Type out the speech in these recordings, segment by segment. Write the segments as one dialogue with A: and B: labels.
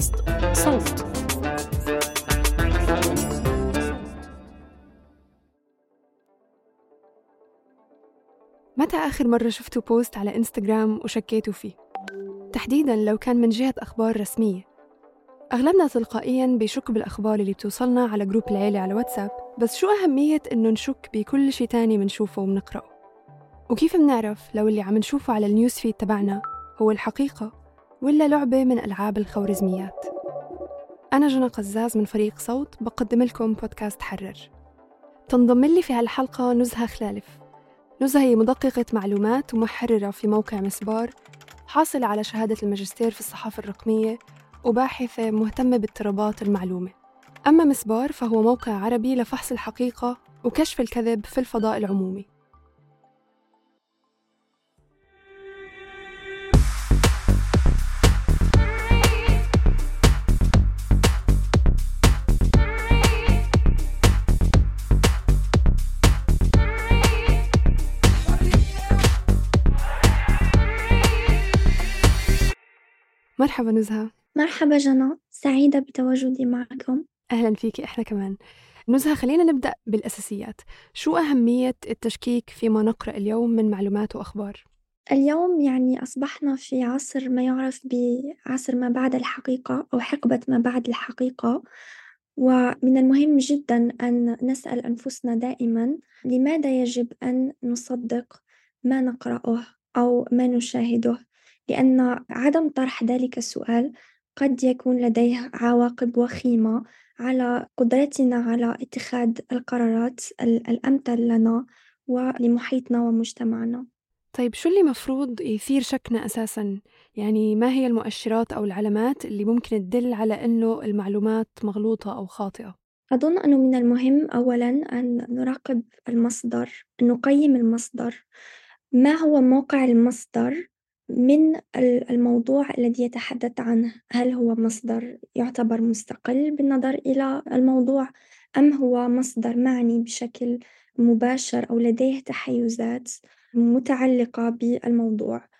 A: بودكاست صوت متى آخر مرة شفتوا post على إنستغرام وشكيتوا فيه؟ تحديداً لو كان من جهة أخبار رسمية أغلبنا تلقائياً بيشك بالأخبار اللي بتوصلنا على group العيلة على واتساب بس شو أهمية إنه نشك بكل شي تاني منشوفه ومنقرأه؟ وكيف منعرف لو اللي عم نشوفه على ال news feed تبعنا هو الحقيقة ولا لعبة من ألعاب الخوارزميات. أنا جنى قزاز من فريق صوت بقدم لكم بودكاست حرر. تنضم لي في هالحلقة نزهة خلالف. نزهة هي مدققة معلومات ومحررة في موقع مسبار حاصلة على شهادة الماجستير في الصحافة الرقمية وباحثة مهتمة باضطرابات المعلومة. أما مسبار فهو موقع عربي لفحص الحقيقة وكشف الكذب في الفضاء العمومي. مرحبا نزهة.
B: مرحبا جنى. سعيدة بتواجدي معكم.
A: أهلا فيك إحنا كمان. نزهة خلينا نبدأ بالأساسيات. شو أهمية التشكيك فيما نقرأ اليوم من معلومات وأخبار؟
B: اليوم يعني أصبحنا في عصر ما يعرف بعصر ما بعد الحقيقة أو حقبة ما بعد الحقيقة. ومن المهم جدا أن نسأل أنفسنا دائما لماذا يجب أن نصدق ما نقرأه أو ما نشاهده؟ لأن عدم طرح ذلك السؤال قد يكون لديه عواقب وخيمة على قدرتنا على اتخاذ القرارات الأمثل لنا ولمحيطنا ومجتمعنا.
A: طيب شو اللي مفروض يثير شكنا أساسا؟ يعني ما هي المؤشرات أو العلامات اللي ممكن تدل على أنه المعلومات مغلوطة أو خاطئة؟
B: أظن أنه من المهم أولا أن نراقب المصدر، نقيم المصدر، ما هو موقع المصدر من الموضوع الذي يتحدث عنه. هل هو مصدر يعتبر مستقل بالنظر إلى الموضوع أم هو مصدر معني بشكل مباشر أو لديه تحيزات متعلقة بالموضوع؟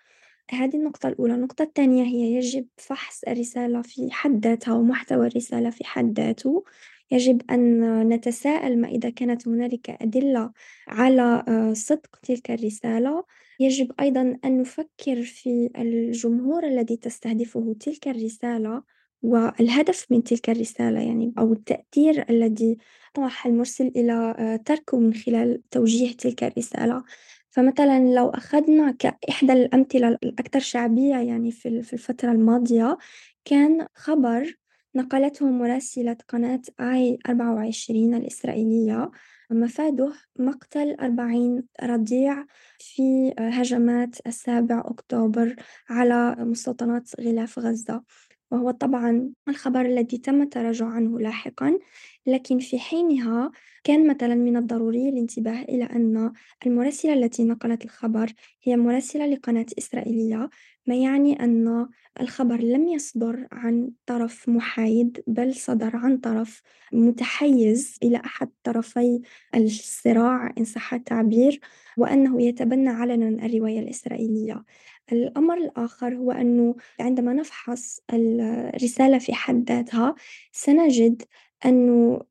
B: هذه النقطة الأولى. النقطة الثانية هي يجب فحص الرسالة في حد ذاتها ومحتوى الرسالة في حد ذاته. يجب أن نتساءل ما إذا كانت هنالك أدلة على آه، صدق تلك الرسالة. يجب أيضا أن نفكر في الجمهور الذي تستهدفه تلك الرسالة والهدف من تلك الرسالة يعني أو التأثير الذي طمح المرسل إلى آه، تركه من خلال توجيه تلك الرسالة. فمثلا لو أخذنا كإحدى الأمثلة الأكثر شعبية يعني في الفترة الماضية كان خبر نقلته مراسلة قناة آي 24 الإسرائيلية مفاده مقتل أربعين رضيع في هجمات السابع أكتوبر على مستوطنات غلاف غزة. وهو طبعا الخبر الذي تم التراجع عنه لاحقا لكن في حينها كان مثلا من الضروري الانتباه إلى أن المراسلة التي نقلت الخبر هي مراسلة لقناة إسرائيلية ما يعني أن الخبر لم يصدر عن طرف محايد بل صدر عن طرف متحيز إلى أحد طرفي الصراع إن صح التعبير وأنه يتبنى علنا الرواية الإسرائيلية. الأمر الآخر هو أنه عندما نفحص الرسالة في حد ذاتها سنجد أنه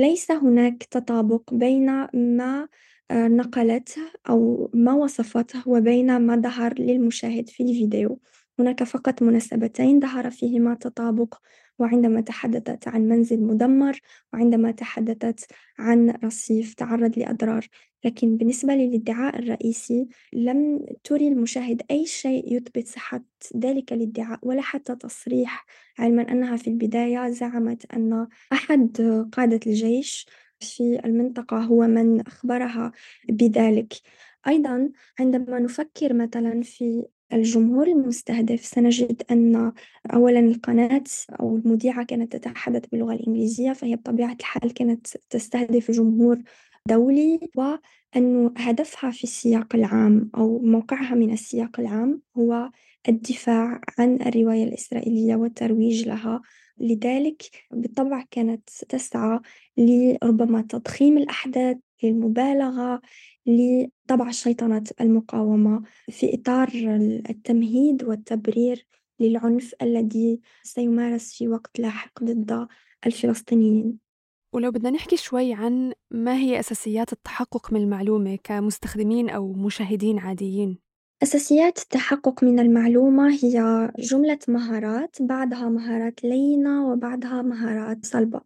B: ليس هناك تطابق بين ما آه، نقلته أو ما وصفته وبين ما ظهر للمشاهد في الفيديو. هناك فقط مناسبتين ظهر فيهما تطابق وعندما تحدثت عن منزل مدمر وعندما تحدثت عن رصيف تعرض لأضرار. لكن بالنسبة للادعاء الرئيسي لم تري المشاهد أي شيء يثبت صحة ذلك الادعاء ولا حتى تصريح علما أنها في البداية زعمت أن أحد قادة الجيش في المنطقة هو من أخبرها بذلك. أيضا عندما نفكر مثلا في الجمهور المستهدف سنجد أن أولا القناة أو المذيعة كانت تتحدث باللغة الإنجليزية فهي بطبيعة الحال كانت تستهدف جمهور دولي وأن هدفها في السياق العام أو موقعها من السياق العام هو الدفاع عن الرواية الإسرائيلية والترويج لها. لذلك بالطبع كانت تسعى لربما تضخيم الأحداث للمبالغة لطبع شيطنة المقاومة في إطار التمهيد والتبرير للعنف الذي سيمارس في وقت لاحق ضد الفلسطينيين.
A: ولو بدنا نحكي شوي عن ما هي أساسيات التحقق من المعلومة كمستخدمين أو مشاهدين عاديين.
B: أساسيات التحقق من المعلومة هي جملة مهارات بعدها مهارات لينة وبعدها مهارات صلبة.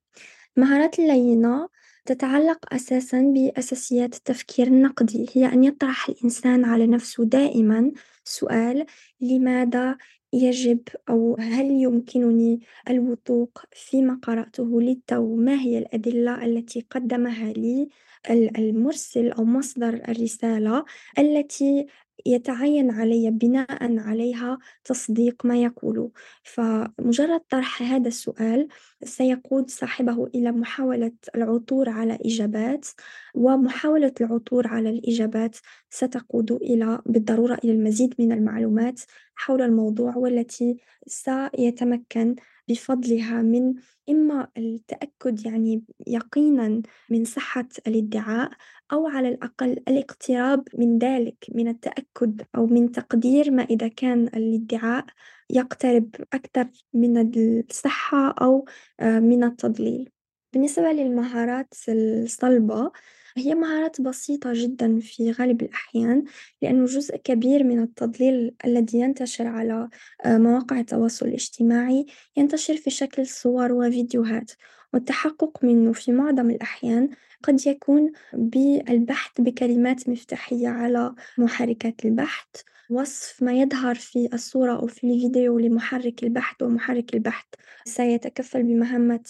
B: المهارات اللينة تتعلق أساسًا بأساسيات التفكير النقدي هي أن يطرح الإنسان على نفسه دائمًا سؤال لماذا يجب أو هل يمكنني الوثوق فيما قرأته للتو؟ ما هي الأدلة التي قدمها لي المرسل أو مصدر الرسالة التي يتعين علي بناء عليها تصديق ما يقوله. فمجرد طرح هذا السؤال سيقود صاحبه إلى محاولة العثور على إجابات ومحاولة العثور على الإجابات ستقود إلى بالضرورة إلى المزيد من المعلومات حول الموضوع والتي سيتمكن بفضلها من إما التأكد يعني يقينا من صحة الادعاء أو على الأقل الاقتراب من ذلك من التأكد أو من تقدير ما إذا كان الادعاء يقترب أكثر من الصحة أو آه، من التضليل. بالنسبة للمهارات الصلبة هي مهارات بسيطة جدا في غالب الأحيان لأنه جزء كبير من التضليل الذي ينتشر على آه، مواقع التواصل الاجتماعي ينتشر في شكل صور وفيديوهات والتحقق منه في معظم الأحيان قد يكون بالبحث بكلمات مفتاحية على محركات البحث وصف ما يظهر في الصورة أو في الفيديو لمحرك البحث ومحرك البحث سيتكفل بمهمة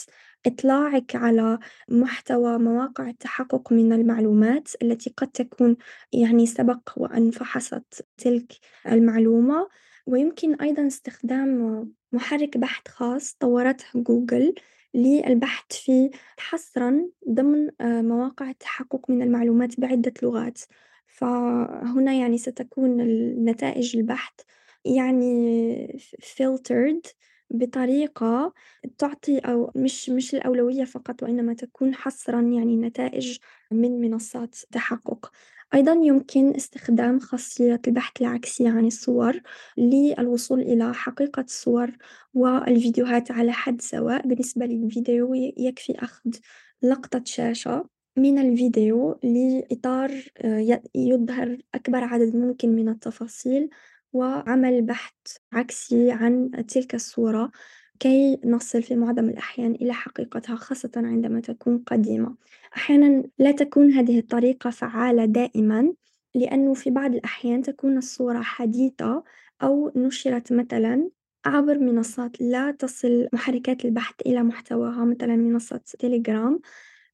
B: إطلاعك على محتوى مواقع التحقق من المعلومات التي قد تكون يعني سبق وأن فحصت تلك المعلومة. ويمكن أيضا استخدام محرك بحث خاص طورته جوجل للبحث فيه حصرًا ضمن آه، مواقع التحقق من المعلومات بعدة لغات، فهنا يعني ستكون نتائج البحث يعني filtered بطريقة تعطي أو مش مش الأولوية فقط وإنما تكون حصرًا يعني نتائج من منصات تحقق. أيضًا يمكن استخدام خاصية البحث العكسي عن الصور للوصول إلى حقيقة الصور والفيديوهات على حد سواء، بالنسبة للفيديو يكفي أخذ لقطة شاشة من الفيديو لإطار آه، يظهر أكبر عدد ممكن من التفاصيل وعمل بحث عكسي عن تلك الصورة كي نصل في معظم الأحيان إلى حقيقتها خاصة عندما تكون قديمة. أحيانا لا تكون هذه الطريقة فعالة دائما لأنه في بعض الأحيان تكون الصورة حديثة أو نشرت مثلا عبر منصات لا تصل محركات البحث إلى محتواها مثلا منصة تيليجرام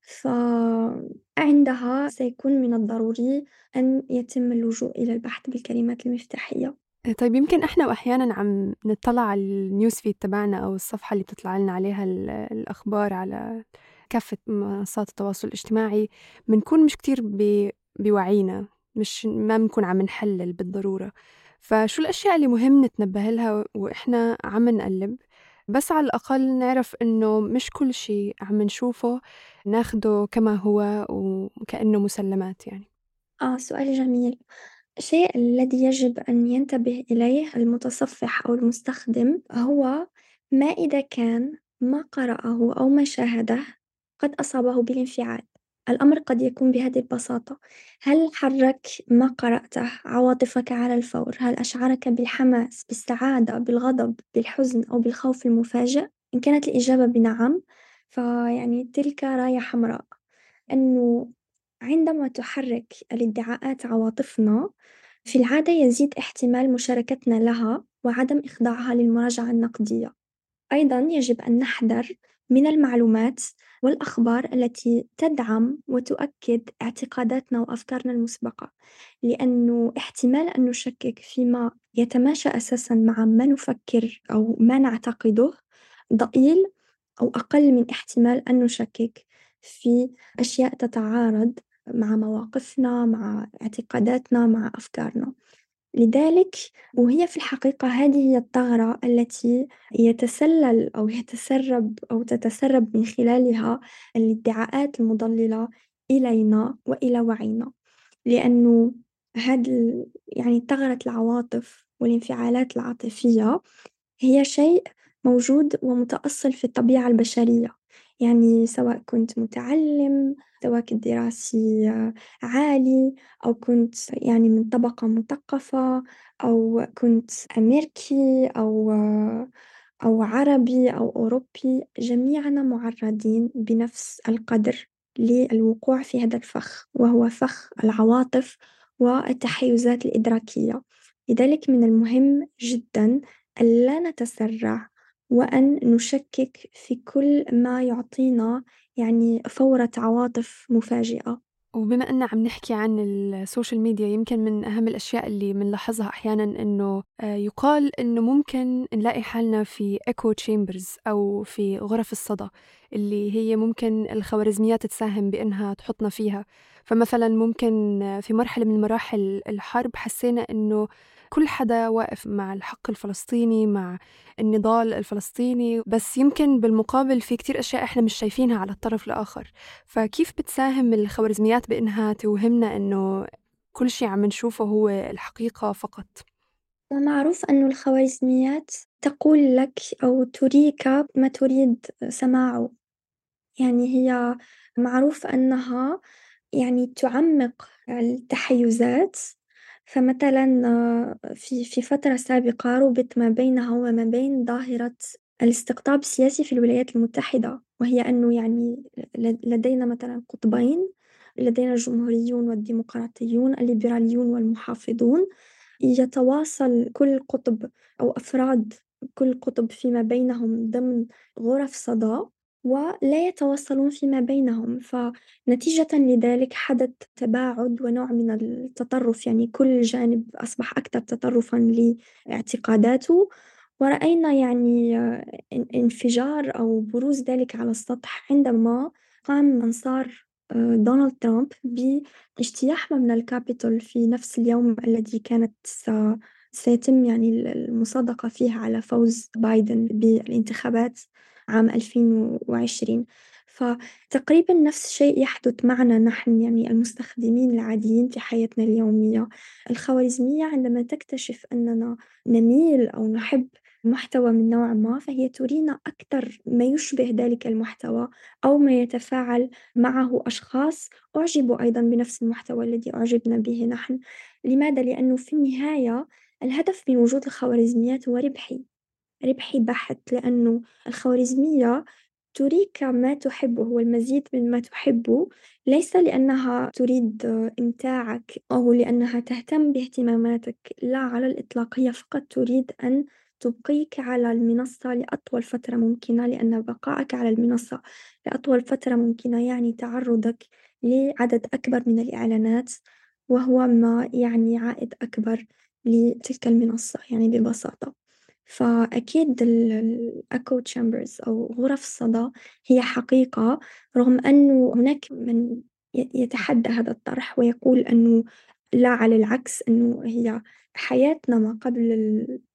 B: فعندها سيكون من الضروري أن يتم اللجوء إلى البحث بالكلمات المفتاحية.
A: طيب يمكن إحنا وأحيانًا عم نطلع على النيوز فيد تبعنا أو الصفحة اللي بتطلع لنا عليها الأخبار على كافة منصات التواصل الاجتماعي بنكون مش كتير بوعينا مش ما بنكون عم نحلل بالضرورة. فشو الأشياء اللي مهم نتنبه لها وإحنا عم نقلب؟ بس على الأقل نعرف إنه مش كل شيء عم نشوفه ناخده كما هو وكأنه مسلمات يعني.
B: آه سؤال جميل. الشيء الذي يجب أن ينتبه إليه المتصفح أو المستخدم هو ما إذا كان ما قرأه أو ما شاهده قد أصابه بالانفعال الأمر قد يكون بهذه البساطة هل حرك ما قرأته عواطفك على الفور؟ هل أشعرك بالحماس، بالسعادة، بالغضب، بالحزن أو بالخوف المفاجئ؟ إن كانت الإجابة بنعم فيعني تلك راية حمراء أنه عندما تحرك الادعاءات عواطفنا في العادة يزيد احتمال مشاركتنا لها وعدم إخضاعها للمراجعة النقدية. أيضًا يجب أن نحذر من المعلومات والأخبار التي تدعم وتؤكد اعتقاداتنا وأفكارنا المسبقة، لأنه احتمال أن نشكك فيما يتماشى أساسًا مع ما نفكر أو ما نعتقده ضئيل أو أقل من احتمال أن نشكك. في أشياء تتعارض مع مواقفنا، مع اعتقاداتنا، مع أفكارنا. لذلك وهي في الحقيقة هذه هي الثغرة التي يتسلل أو يتسرب أو تتسرب من خلالها الادعاءات المضللة إلينا وإلى وعينا، لأنه هاد يعني ثغرة العواطف والانفعالات العاطفية هي شيء موجود ومتأصل في الطبيعة البشرية، يعني سواء كنت متعلم مستواك الدراسي عالي أو كنت يعني من طبقة مثقفة أو كنت أمريكي أو أو عربي أو أوروبي جميعنا معرضين بنفس القدر للوقوع في هذا الفخ وهو فخ العواطف والتحيزات الإدراكية. لذلك من المهم جدا ألا نتسرع وأن نشكك في كل ما يعطينا يعني فورة عواطف مفاجئة.
A: وبما أن عم نحكي عن ال social media يمكن من أهم الأشياء اللي بنلاحظها أحيانا إنه آه، يقال إنه ممكن نلاقي حالنا في echo chambers أو في غرف الصدى اللي هي ممكن الخوارزميات تساهم بإنها تحطنا فيها. فمثلا ممكن في مرحلة من مراحل الحرب حسينا إنه كل حدا واقف مع الحق الفلسطيني مع النضال الفلسطيني بس يمكن بالمقابل في كتير أشياء إحنا مش شايفينها على الطرف الآخر. فكيف بتساهم الخوارزميات بإنها توهمنا إنه كل شيء عم نشوفه هو الحقيقة فقط؟
B: معروف أن الخوارزميات تقول لك أو تريك ما تريد سماعه. يعني هي معروف أنها يعني تعمق التحيزات فمثلا آه، في في فترة سابقة رُبط ما بينها وما بين ظاهرة الاستقطاب السياسي في الولايات المتحدة، وهي أنه يعني لدينا مثلا قطبين، لدينا الجمهوريون والديمقراطيون، الليبراليون والمحافظون، يتواصل كل قطب أو أفراد كل قطب فيما بينهم ضمن غرف صدى. ولا يتواصلون فيما بينهم فنتيجة لذلك حدث تباعد ونوع من التطرف يعني كل جانب أصبح أكثر تطرفًا لاعتقاداته. ورأينا يعني انفجار أو بروز ذلك على السطح عندما قام أنصار دونالد ترامب باجتياح مبنى الكابيتول في نفس اليوم الذي كانت سيتم يعني المصادقة فيه على فوز بايدن بالانتخابات. عام 2020 فتقريبا نفس الشيء يحدث معنا نحن يعني المستخدمين العاديين في حياتنا اليومية. الخوارزمية عندما تكتشف أننا نميل أو نحب محتوى من نوع ما فهي ترينا أكثر ما يشبه ذلك المحتوى أو ما يتفاعل معه أشخاص أعجبوا أيضا بنفس المحتوى الذي أعجبنا به نحن. لماذا؟ لأنه في النهاية الهدف من وجود الخوارزميات هو ربحي. ربحي بحت لأنه الخوارزمية تريك ما تحبه والمزيد من ما تحبه ليس لأنها تريد إمتاعك أو لأنها تهتم باهتماماتك لا على الإطلاق هي فقط تريد أن تبقيك على المنصة لأطول فترة ممكنة لأن بقائك على المنصة لأطول فترة ممكنة يعني تعرضك لعدد أكبر من الإعلانات وهو ما يعني عائد أكبر لتلك المنصة يعني ببساطة. فأكيد الأكو تشامبرز أو غرف الصدى هي حقيقة رغم أنه هناك من يتحدى هذا الطرح ويقول أنه لا على العكس أنه هي حياتنا ما قبل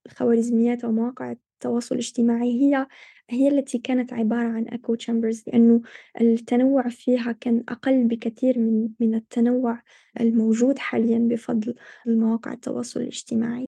B: الخوارزميات أو مواقع التواصل الاجتماعي هي هي التي كانت عبارة عن أكو تشامبرز لأنه التنوع فيها كان أقل بكثير من من التنوع الموجود حاليا بفضل مواقع التواصل الاجتماعي.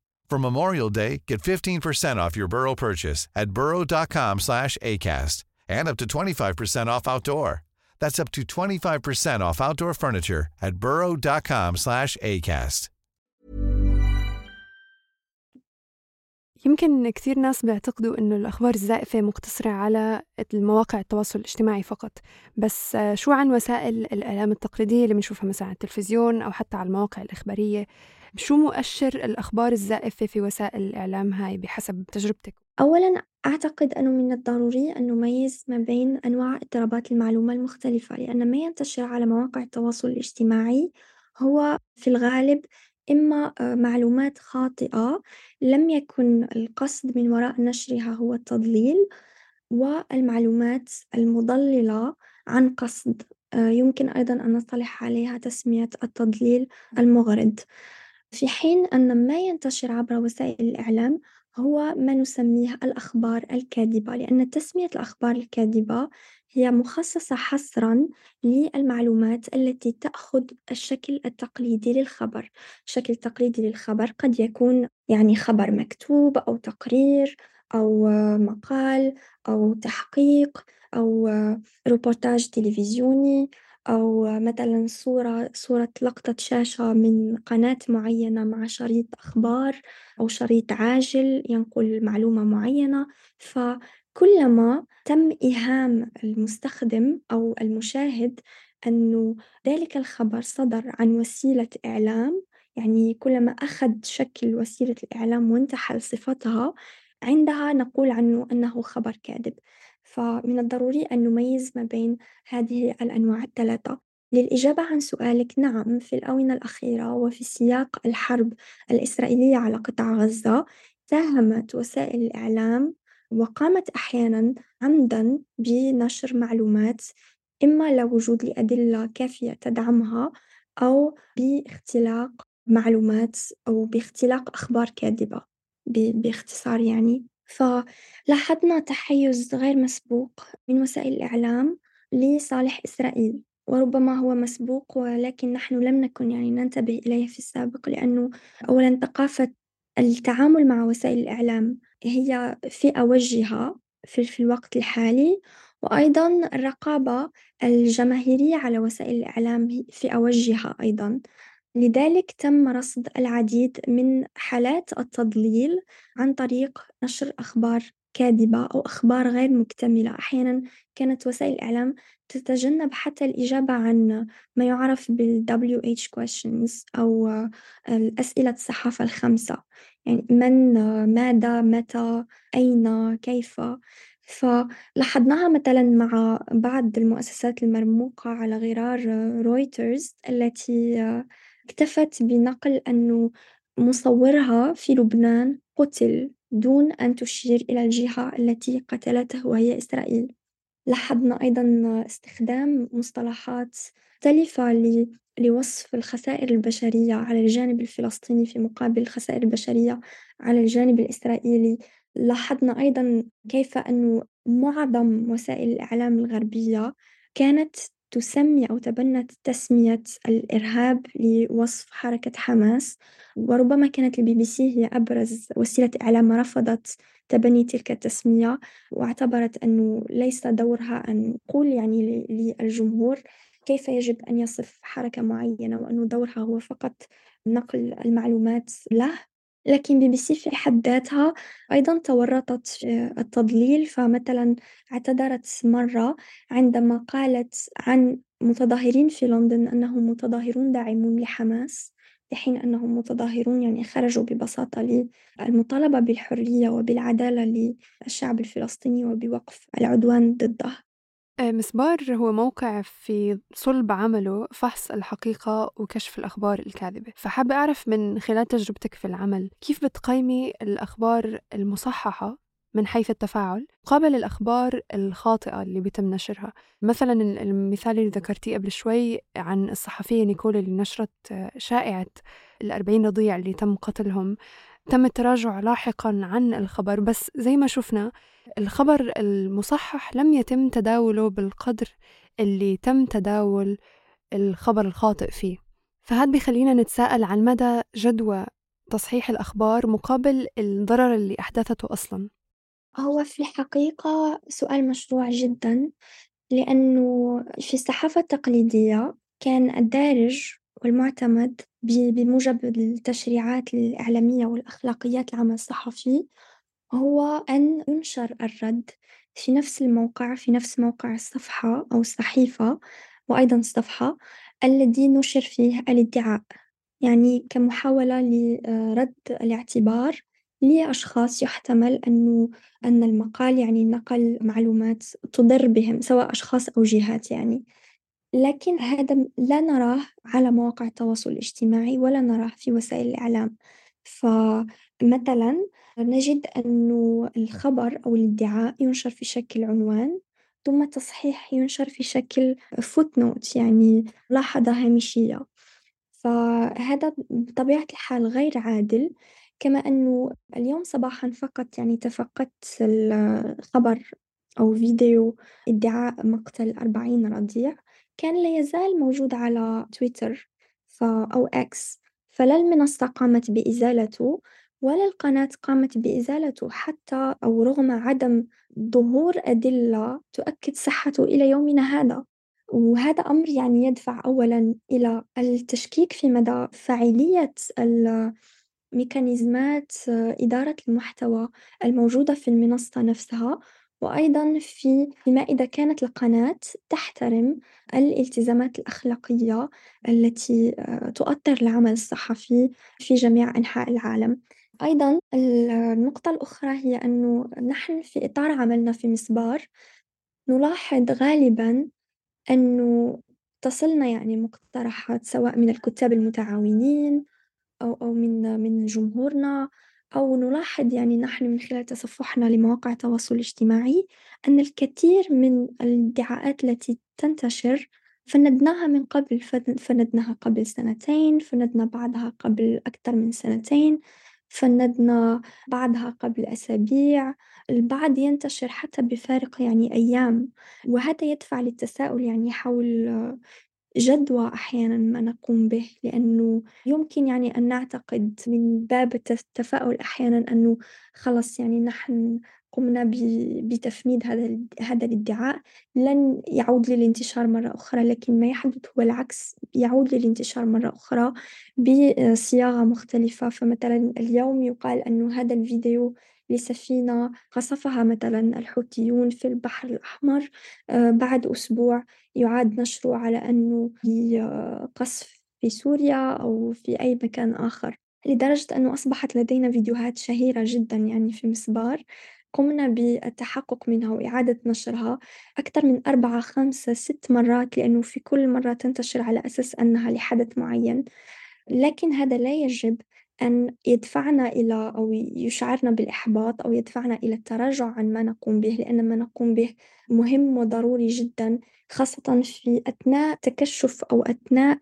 C: For Memorial Day, get 15% off your Burrow purchase at burrow.com slash ACAST and up to 25% off outdoor. That's up to 25% off outdoor furniture at burrow.com slash ACAST.
A: يمكن كثير ناس بيعتقدوا إنه الأخبار الزائفة مقتصرة على المواقع التواصل الاجتماعي فقط بس شو عن وسائل الإعلام التقليدية اللي بنشوفها مثلا على التلفزيون أو حتى على المواقع الإخبارية شو مؤشر الأخبار الزائفة في وسائل الإعلام هاي بحسب تجربتك؟
B: أولا أعتقد أنه من الضروري أن نميز ما بين أنواع اضطرابات المعلومة المختلفة لأن ما ينتشر على مواقع التواصل الاجتماعي هو في الغالب إما معلومات خاطئة لم يكن القصد من وراء نشرها هو التضليل والمعلومات المضللة عن قصد يمكن أيضا أن نصطلح عليها تسمية التضليل المغرض في حين أن ما ينتشر عبر وسائل الإعلام هو ما نسميه الأخبار الكاذبة لأن تسمية الأخبار الكاذبة هي مخصصة حصرا للمعلومات التي تأخذ الشكل التقليدي للخبر. الشكل التقليدي للخبر قد يكون يعني خبر مكتوب أو تقرير أو مقال أو تحقيق أو روبورتاج تلفزيوني أو مثلا صورة صورة لقطة شاشة من قناة معينة مع شريط أخبار أو شريط عاجل ينقل معلومة معينة. فكلما تم إيهام المستخدم أو المشاهد أنه ذلك الخبر صدر عن وسيلة إعلام يعني كلما أخذ شكل وسيلة الإعلام وانتحل صفتها عندها نقول عنه أنه خبر كاذب. فمن الضروري أن نميز ما بين هذه الأنواع الثلاثة. للإجابة عن سؤالك نعم في الآونة الأخيرة وفي سياق الحرب الإسرائيلية على قطاع غزة ساهمت وسائل الإعلام وقامت أحيانا عمدا بنشر معلومات إما لا وجود لأدلة كافية تدعمها أو باختلاق معلومات أو باختلاق أخبار كاذبة باختصار يعني. فلاحظنا تحيز غير مسبوق من وسائل الإعلام لصالح إسرائيل وربما هو مسبوق ولكن نحن لم نكن يعني ننتبه إليه في السابق لأنه أولا ثقافة التعامل مع وسائل الإعلام هي في أوجها في, في الوقت الحالي وأيضا الرقابة الجماهيرية على وسائل الإعلام في أوجها أيضا. لذلك تم رصد العديد من حالات التضليل عن طريق نشر أخبار كاذبة أو أخبار غير مكتملة. أحيانا كانت وسائل الإعلام تتجنب حتى الإجابة عن ما يعرف بال WH questions أو الأسئلة الصحافة الخمسة. يعني من ماذا متى أين كيف. فلاحظناها مثلا مع بعض المؤسسات المرموقة على غرار رويترز التي اكتفت بنقل أنه مصورها في لبنان قتل دون أن تشير إلى الجهة التي قتلته وهي إسرائيل. لاحظنا أيضا استخدام مصطلحات مختلفة لوصف الخسائر البشرية على الجانب الفلسطيني في مقابل الخسائر البشرية على الجانب الإسرائيلي. لاحظنا أيضا كيف أن معظم وسائل الإعلام الغربية كانت تسمي أو تبنت تسمية الإرهاب لوصف حركة حماس. وربما كانت البي بي سي هي أبرز وسيلة إعلام رفضت تبني تلك التسمية واعتبرت أنه ليس دورها أن تقول يعني للجمهور كيف يجب أن يصف حركة معينة وأنه دورها هو فقط نقل المعلومات له. لكن بي بي سي في حد ذاتها أيضا تورطت التضليل فمثلا اعتذرت مرة عندما قالت عن متظاهرين في لندن أنهم متظاهرون داعمون لحماس في حين أنهم متظاهرون يعني خرجوا ببساطة للمطالبة بالحرية وبالعدالة للشعب الفلسطيني وبوقف العدوان ضده.
A: آه، مسبار هو موقع في صلب عمله فحص الحقيقة وكشف الأخبار الكاذبة. فحابة أعرف من خلال تجربتك في العمل كيف بتقيمي الأخبار المصححة من حيث التفاعل قابل الأخبار الخاطئة اللي بيتم نشرها؟ مثلا المثال اللي ذكرتيه قبل شوي عن الصحفية نيكول اللي نشرت شائعة الأربعين رضيع اللي تم قتلهم تم التراجع لاحقا عن الخبر بس زي ما شفنا الخبر المصحح لم يتم تداوله بالقدر اللي تم تداول الخبر الخاطئ فيه. فهذا بيخلينا نتساءل عن مدى جدوى تصحيح الأخبار مقابل الضرر اللي أحدثته أصلا.
B: هو في الحقيقة سؤال مشروع جدا لأنه في الصحافة التقليدية كان الدارج والمعتمد بموجب التشريعات الإعلامية والأخلاقيات العمل الصحفي هو أن ينشر الرد في نفس الموقع في نفس موقع الصفحة أو الصحيفة وأيضا الصفحة الذي نشر فيه الادعاء يعني كمحاولة لرد الاعتبار لأشخاص يحتمل أنه أن المقال يعني نقل معلومات تضر بهم سواء أشخاص أو جهات يعني. لكن هذا لا نراه على مواقع التواصل الاجتماعي ولا نراه في وسائل الإعلام. فمثلا نجد أنه الخبر أو الادعاء ينشر في شكل عنوان ثم تصحيح ينشر في شكل فوتنوت يعني ملاحظة هامشية. فهذا بطبيعة الحال غير عادل كما أنه اليوم صباحا فقط يعني تفقدت الخبر أو فيديو ادعاء مقتل أربعين رضيع. كان لا يزال موجود على تويتر أو إكس فلا المنصة قامت بإزالته ولا القناة قامت بإزالته حتى أو رغم عدم ظهور أدلة تؤكد صحته إلى يومنا هذا. وهذا أمر يعني يدفع أولا إلى التشكيك في مدى فاعلية ميكانيزمات إدارة المحتوى الموجودة في المنصة نفسها. وأيضا في فيما إذا كانت القناة تحترم الالتزامات الأخلاقية التي تؤطر العمل الصحفي في جميع أنحاء العالم. أيضا النقطة الأخرى هي أنه نحن في إطار عملنا في مسبار نلاحظ غالبا أنه تصلنا يعني مقترحات سواء من الكتاب المتعاونين أو أو من من جمهورنا أو نلاحظ يعني نحن من خلال تصفحنا لمواقع التواصل الاجتماعي أن الكثير من الادعاءات التي تنتشر فندناها من قبل فندناها قبل سنتين فندنا بعدها قبل أكثر من سنتين فندنا بعدها قبل أسابيع. البعض ينتشر حتى بفارق يعني أيام وهذا يدفع للتساؤل يعني حول جدوى أحيانا ما نقوم به لأنه يمكن يعني أن نعتقد من باب التفاؤل أحيانا أنه خلص يعني نحن قمنا بتفنيد هذا هذا الادعاء. لن يعود للانتشار مرة أخرى لكن ما يحدث هو العكس. يعود للانتشار مرة أخرى بصياغة مختلفة. فمثلا اليوم يقال أنه هذا الفيديو لسفينة قصفها مثلا الحوثيون في البحر الأحمر آه، بعد أسبوع يعاد نشره على أنه قصف في سوريا أو في أي مكان آخر. لدرجة أنه أصبحت لدينا فيديوهات شهيرة جدا يعني في مسبار. قمنا بالتحقق منها وإعادة نشرها أكثر من أربعة خمسة ست مرات لأنه في كل مرة تنتشر على أساس أنها لحدث معين. لكن هذا لا يجب. أن يدفعنا إلى أو يشعرنا بالإحباط أو يدفعنا إلى التراجع عن ما نقوم به لأن ما نقوم به مهم وضروري جدا خاصة في أثناء تكشف أو أثناء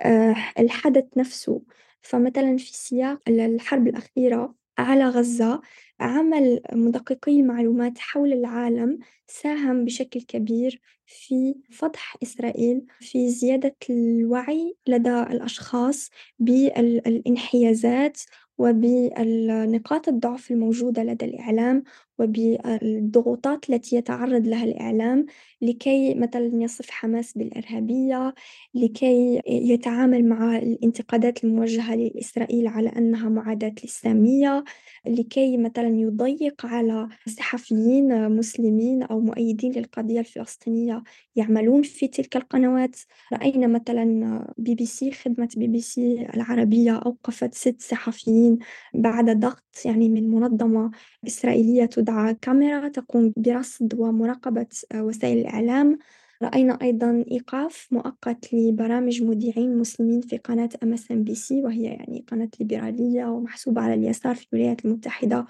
B: آه، الحدث نفسه. فمثلا في سياق الحرب الأخيرة على غزة عمل مدققي المعلومات حول العالم ساهم بشكل كبير في فضح إسرائيل في زيادة الوعي لدى الأشخاص بالانحيازات وبنقاط الضعف الموجودة لدى الإعلام وبالضغوطات التي يتعرض لها الإعلام لكي مثلا يصف حماس بالإرهابية لكي يتعامل مع الانتقادات الموجهة لإسرائيل على أنها معاداة السامية لكي مثلا يضيق على صحفيين مسلمين أو مؤيدين للقضية الفلسطينية يعملون في تلك القنوات. رأينا مثلا بي بي سي خدمة بي بي سي العربية أوقفت ست صحفيين بعد ضغط يعني من منظمة إسرائيلية تدعى كاميرا تقوم برصد ومراقبة وسائل الإعلام. رأينا أيضا إيقاف مؤقت لبرامج مذيعين مسلمين في قناة أم اس ام بي سي وهي يعني قناة ليبرالية ومحسوبة على اليسار في الولايات المتحدة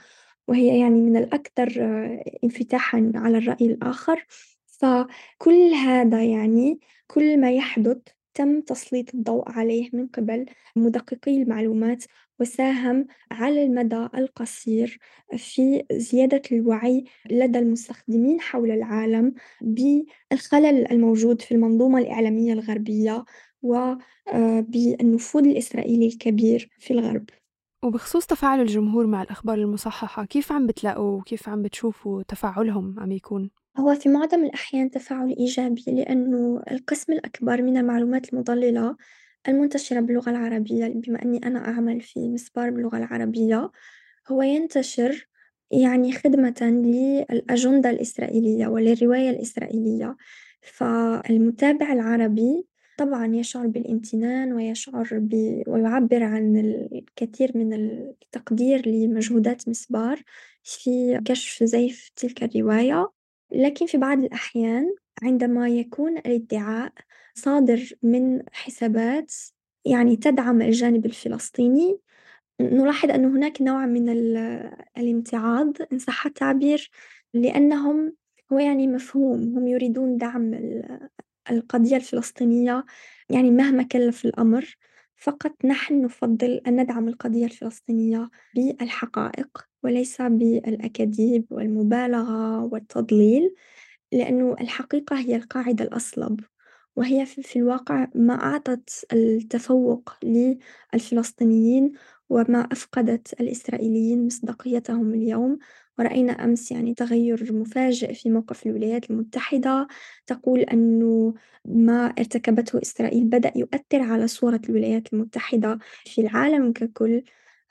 B: وهي يعني من الأكثر انفتاحا على الرأي الآخر. فكل هذا يعني كل ما يحدث تم تسليط الضوء عليه من قبل مدققي المعلومات وساهم على المدى القصير في زيادة الوعي لدى المستخدمين حول العالم بالخلل الموجود في المنظومة الإعلامية الغربية وبالنفوذ الإسرائيلي الكبير في الغرب
A: وبخصوص تفاعل الجمهور مع الأخبار المصححة كيف عم بتلاقوا وكيف عم بتشوفوا تفاعلهم عم يكون؟
B: هو في معظم الأحيان تفاعل إيجابي لأنه القسم الأكبر من المعلومات المضللة المنتشرة باللغة العربية بما أني أنا أعمل في مسبار باللغة العربية هو ينتشر يعني خدمة للأجندة الإسرائيلية وللرواية الإسرائيلية. فالمتابع العربي طبعا يشعر بالامتنان ويشعر ب... ويعبر عن الكثير من التقدير لمجهودات مسبار في كشف زيف تلك الرواية. لكن في بعض الأحيان عندما يكون الادعاء صادر من حسابات يعني تدعم الجانب الفلسطيني. نلاحظ أن هناك نوع من الامتعاض إن صح التعبير لأنهم هو يعني مفهوم هم يريدون دعم القضية الفلسطينية يعني مهما كلف الأمر. فقط نحن نفضل أن ندعم القضية الفلسطينية بالحقائق وليس بالأكاذيب والمبالغة والتضليل لأنه الحقيقة هي القاعدة الأصلب. وهي في الواقع ما أعطت التفوق للفلسطينيين وما أفقدت الإسرائيليين مصداقيتهم اليوم. ورأينا أمس يعني تغير مفاجئ في موقف الولايات المتحدة تقول أنه ما ارتكبته إسرائيل بدأ يؤثر على صورة الولايات المتحدة في العالم ككل.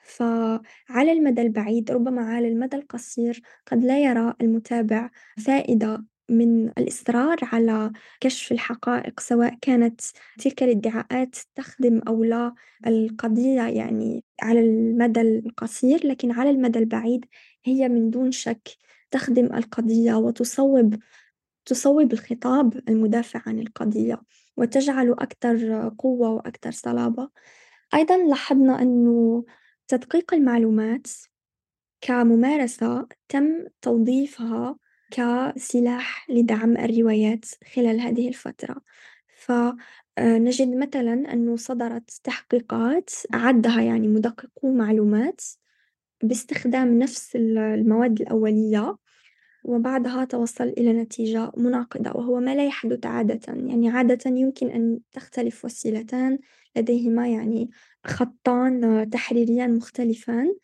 B: فعلى المدى البعيد ربما على المدى القصير قد لا يرى المتابع فائدة من الإصرار على كشف الحقائق سواء كانت تلك الادعاءات تخدم أو لا القضية يعني على المدى القصير لكن على المدى البعيد هي من دون شك تخدم القضية وتصوب تصوب الخطاب المدافع عن القضية وتجعله أكثر قوة وأكثر صلابة. أيضا لاحظنا أنه تدقيق المعلومات كممارسة تم توظيفها كسلاح لدعم الروايات خلال هذه الفترة. فنجد مثلا أنه صدرت تحقيقات عدها يعني مدققو معلومات باستخدام نفس المواد الأولية وبعدها توصل إلى نتيجة مناقضة وهو ما لا يحدث عادة. يعني عادة يمكن أن تختلف وسيلتان لديهما يعني خطان تحريريان مختلفان.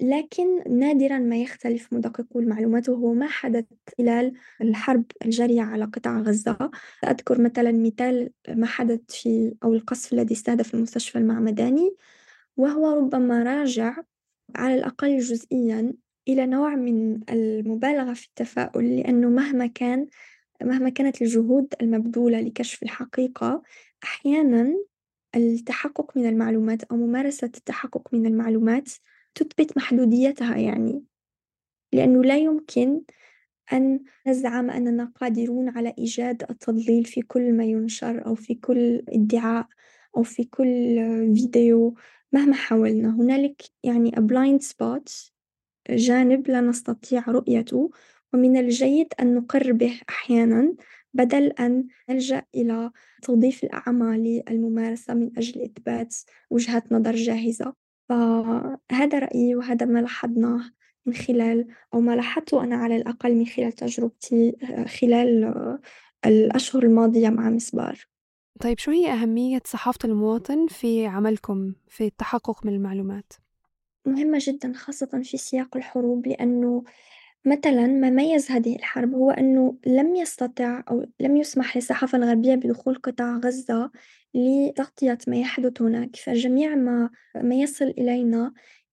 B: لكن نادرا ما يختلف مدققو المعلومات وهو ما حدث خلال الحرب الجارية على قطاع غزة. أذكر مثلا مثال ما حدث في أو القصف الذي استهدف المستشفى المعمداني وهو ربما راجع على الأقل جزئيا إلى نوع من المبالغة في التفاؤل لأنه مهما كان مهما كانت الجهود المبذولة لكشف الحقيقة أحيانا التحقق من المعلومات أو ممارسة التحقق من المعلومات تثبت محدوديتها يعني. لأنه لا يمكن أن نزعم أننا قادرون على إيجاد التضليل في كل ما ينشر أو في كل إدعاء أو في كل فيديو مهما حاولنا. هنالك يعني a blind spot جانب لا نستطيع رؤيته ومن الجيد أن نقر به أحيانا بدل أن نلجأ إلى توظيف الأعمى للممارسة من أجل إثبات وجهة نظر جاهزة. فهذا رأيي وهذا ما لاحظناه من خلال أو ما لاحظته أنا على الأقل من خلال تجربتي خلال الأشهر الماضية مع مسبار
A: طيب شو هي أهمية صحافة المواطن في عملكم في التحقق من المعلومات؟
B: مهمة جدا خاصة في سياق الحروب لأنه مثلا ما ميز هذه الحرب هو أنه لم يستطع أو لم يسمح للصحافة الغربية بدخول قطاع غزة لتغطية ما يحدث هناك. فجميع ما, ما يصل إلينا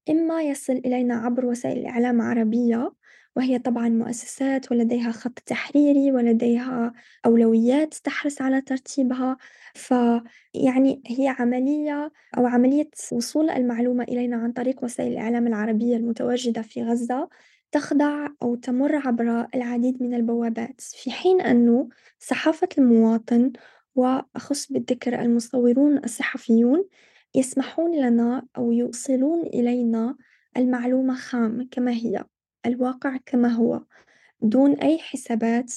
B: إما يصل إلينا عبر وسائل إعلام عربية وهي طبعا مؤسسات ولديها خط تحريري ولديها أولويات تحرص على ترتيبها. فيعني هي عملية أو عملية وصول المعلومة إلينا عن طريق وسائل الإعلام العربية المتواجدة في غزة تخضع أو تمر عبر العديد من البوابات. في حين أنه صحافة المواطن وأخص بالذكر المصورون الصحفيون يسمحون لنا أو يوصلون إلينا المعلومة خام كما هي الواقع كما هو دون أي حسابات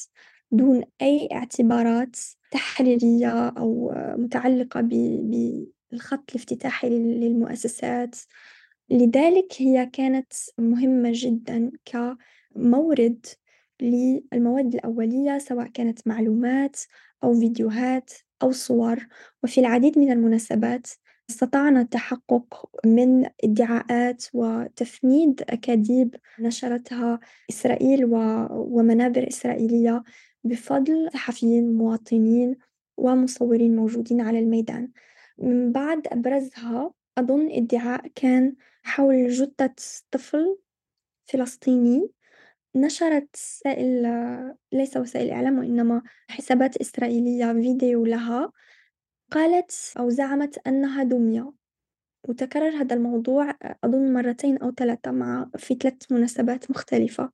B: دون أي اعتبارات تحريرية أو متعلقة بالخط الافتتاحي للمؤسسات. لذلك هي كانت مهمة جدا كمورد للمواد الأولية سواء كانت معلومات أو فيديوهات أو صور. وفي العديد من المناسبات استطعنا التحقق من ادعاءات وتفنيد أكاذيب نشرتها إسرائيل ومنابر إسرائيلية بفضل صحفيين مواطنين ومصورين موجودين على الميدان. من بعد أبرزها أظن ادعاء كان حول جثة طفل فلسطيني نشرت وسائل ليس وسائل إعلام وإنما حسابات إسرائيلية فيديو لها قالت أو زعمت أنها دمية. وتكرر هذا الموضوع أظن مرتين أو ثلاثة مع في ثلاث مناسبات مختلفة.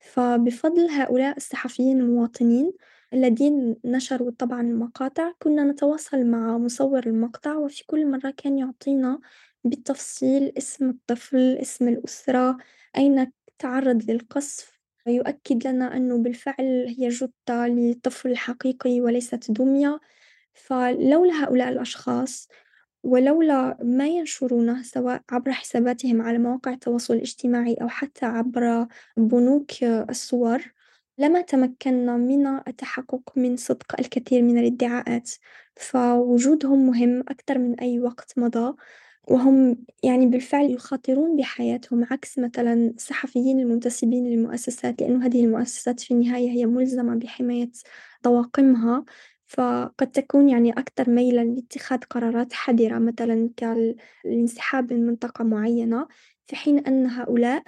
B: فبفضل هؤلاء الصحفيين المواطنين الذين نشروا طبعا المقاطع كنا نتواصل مع مصور المقطع وفي كل مرة كان يعطينا بالتفصيل اسم الطفل اسم الأسرة أين تعرض للقصف. ويؤكد لنا أنه بالفعل هي جثة لطفل حقيقي وليست دمية. فلولا هؤلاء الأشخاص ولولا ما ينشرونه سواء عبر حساباتهم على مواقع التواصل الاجتماعي أو حتى عبر بنوك الصور لما تمكنا من التحقق من صدق الكثير من الادعاءات. فوجودهم مهم أكثر من أي وقت مضى. وهم يعني بالفعل يخاطرون بحياتهم عكس مثلا الصحفيين المنتسبين للمؤسسات لأنه هذه المؤسسات في النهاية هي ملزمة بحماية طواقمها. فقد تكون يعني أكثر ميلا لاتخاذ قرارات حذرة مثلا كالانسحاب من منطقة معينة في حين أن هؤلاء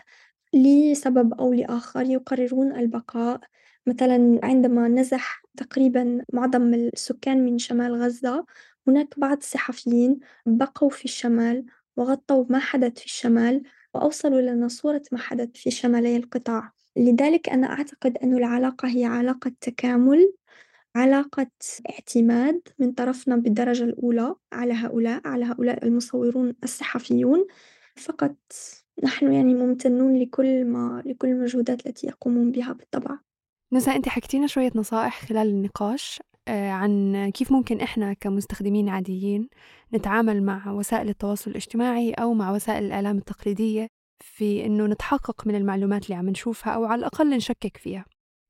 B: لسبب أو لآخر يقررون البقاء. مثلا عندما نزح تقريبا معظم السكان من شمال غزة هناك بعض الصحفيين بقوا في الشمال وغطوا ما حدث في الشمال وأوصلوا لنا صورة ما حدث في شمالي القطاع. لذلك أنا أعتقد أن العلاقة هي علاقة تكامل علاقة اعتماد من طرفنا بالدرجة الأولى على هؤلاء على هؤلاء المصورون الصحفيون. فقط نحن يعني ممتنون لكل ما لكل المجهودات التي يقومون بها بالطبع.
A: نزهة أنت حكيتينا شوية نصائح خلال النقاش. عن كيف ممكن إحنا كمستخدمين عاديين نتعامل مع وسائل التواصل الاجتماعي أو مع وسائل الإعلام التقليدية في إنه نتحقق من المعلومات اللي عم نشوفها أو على الأقل نشكك فيها.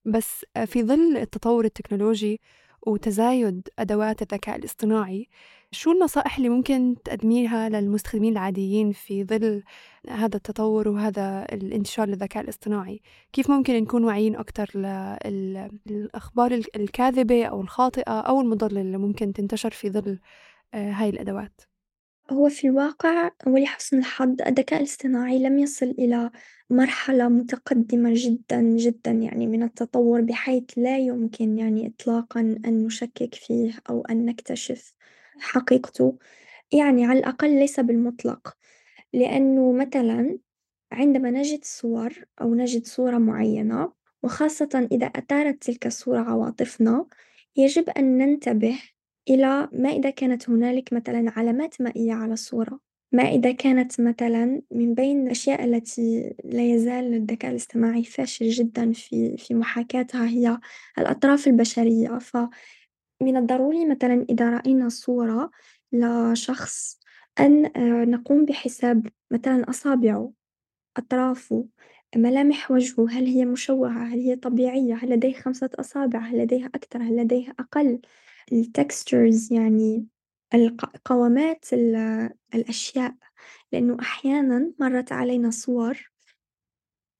A: بس في ظل التطور التكنولوجي وتزايد أدوات الذكاء الاصطناعي شو النصائح اللي ممكن تقدميها للمستخدمين العاديين في ظل هذا التطور وهذا الانتشار للذكاء الاصطناعي؟ كيف ممكن نكون واعيين أكثر للأخبار الكاذبة أو الخاطئة أو المضللة اللي ممكن تنتشر في ظل آه، هاي الأدوات؟
B: هو في الواقع ولحسن الحظ الذكاء الاصطناعي لم يصل إلى مرحلة متقدمة جدا جدا يعني من التطور بحيث لا يمكن يعني إطلاقا أن نشكك فيه أو أن نكتشف. حقيقته يعني على الأقل ليس بالمطلق. لأنه مثلا عندما نجد صور أو نجد صورة معينة وخاصة إذا أثارت تلك الصورة عواطفنا يجب أن ننتبه إلى ما إذا كانت هنالك مثلا علامات مائية على الصورة. ما إذا كانت مثلا من بين الأشياء التي لا يزال الذكاء الاصطناعي فاشل جدا في في محاكاتها هي الأطراف البشرية. فمن الضروري مثلا إذا رأينا صورة لشخص أن آه، نقوم بحساب مثلا أصابعه أطرافه ملامح وجهه هل هي مشوهة هل هي طبيعية هل لديه خمسة أصابع هل لديها أكثر هل لديها أقل. التكستشرز يعني القوامات الأشياء. لأنه أحيانا مرت علينا صور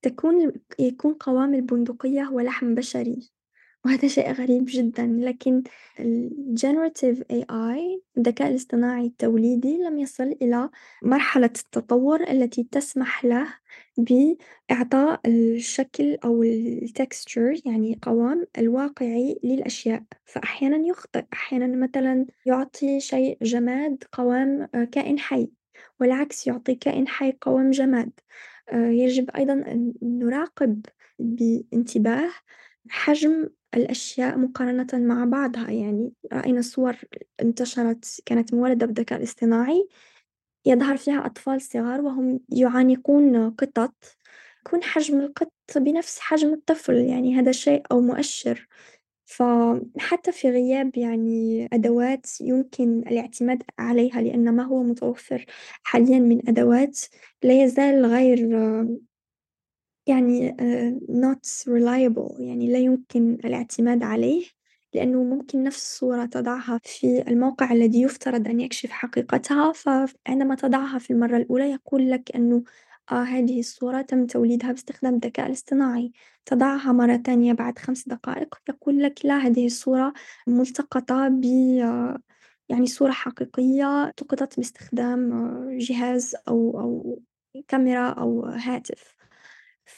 B: تكون يكون قوام البندقية هو لحم بشري. وهذا شيء غريب جدا لكن ال Generative AI الذكاء الاصطناعي التوليدي لم يصل إلى مرحلة التطور التي تسمح له بإعطاء الشكل أو ال texture يعني قوام الواقعي للأشياء. فأحيانا يخطئ أحيانا مثلا يعطي شيء جماد قوام كائن حي والعكس يعطي كائن حي قوام جماد. يجب أيضا أن نراقب بانتباه حجم الأشياء مقارنة مع بعضها يعني رأينا صور انتشرت كانت مولدة بالذكاء الاصطناعي يظهر فيها أطفال صغار وهم يعانقون قطط. يكون حجم القط بنفس حجم الطفل يعني هذا شيء أو مؤشر. فحتى في غياب يعني أدوات يمكن الاعتماد عليها لأن ما هو متوفر حاليا من أدوات لا يزال غير يعني not reliable يعني لا يمكن الاعتماد عليه لأنه ممكن نفس الصورة تضعها في الموقع الذي يفترض أن يكشف حقيقتها. فعندما تضعها في المرة الأولى يقول لك أنه آه هذه الصورة تم توليدها باستخدام الذكاء الاصطناعي. تضعها مرة تانية بعد خمس دقائق يقول لك لا هذه الصورة ملتقطة ب يعني صورة حقيقية التقطت باستخدام جهاز أو أو كاميرا أو هاتف.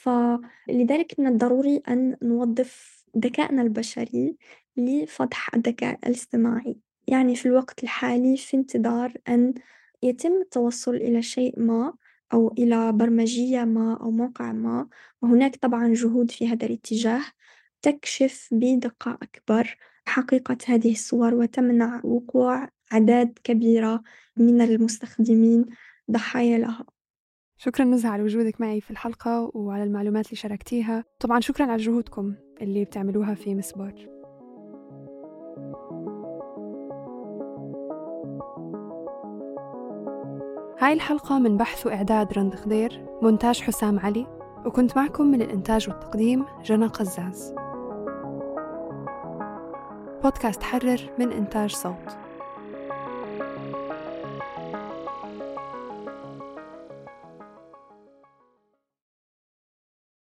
B: فلذلك من الضروري أن نوظف ذكائنا البشري لفضح الذكاء الاصطناعي. يعني في الوقت الحالي في انتظار أن يتم التوصل إلى شيء ما أو إلى برمجية ما أو موقع ما. وهناك طبعا جهود في هذا الاتجاه تكشف بدقة أكبر حقيقة هذه الصور وتمنع وقوع أعداد كبيرة من المستخدمين ضحايا لها.
A: شكرا نزهة على وجودك معي في الحلقة وعلى المعلومات اللي شاركتيها. طبعا شكرا على جهودكم اللي بتعملوها في مسبار هاي الحلقة من بحث وإعداد رند خضير مونتاج حسام علي وكنت معكم من الإنتاج والتقديم جنى قزاز. بودكاست حرر من إنتاج صوت.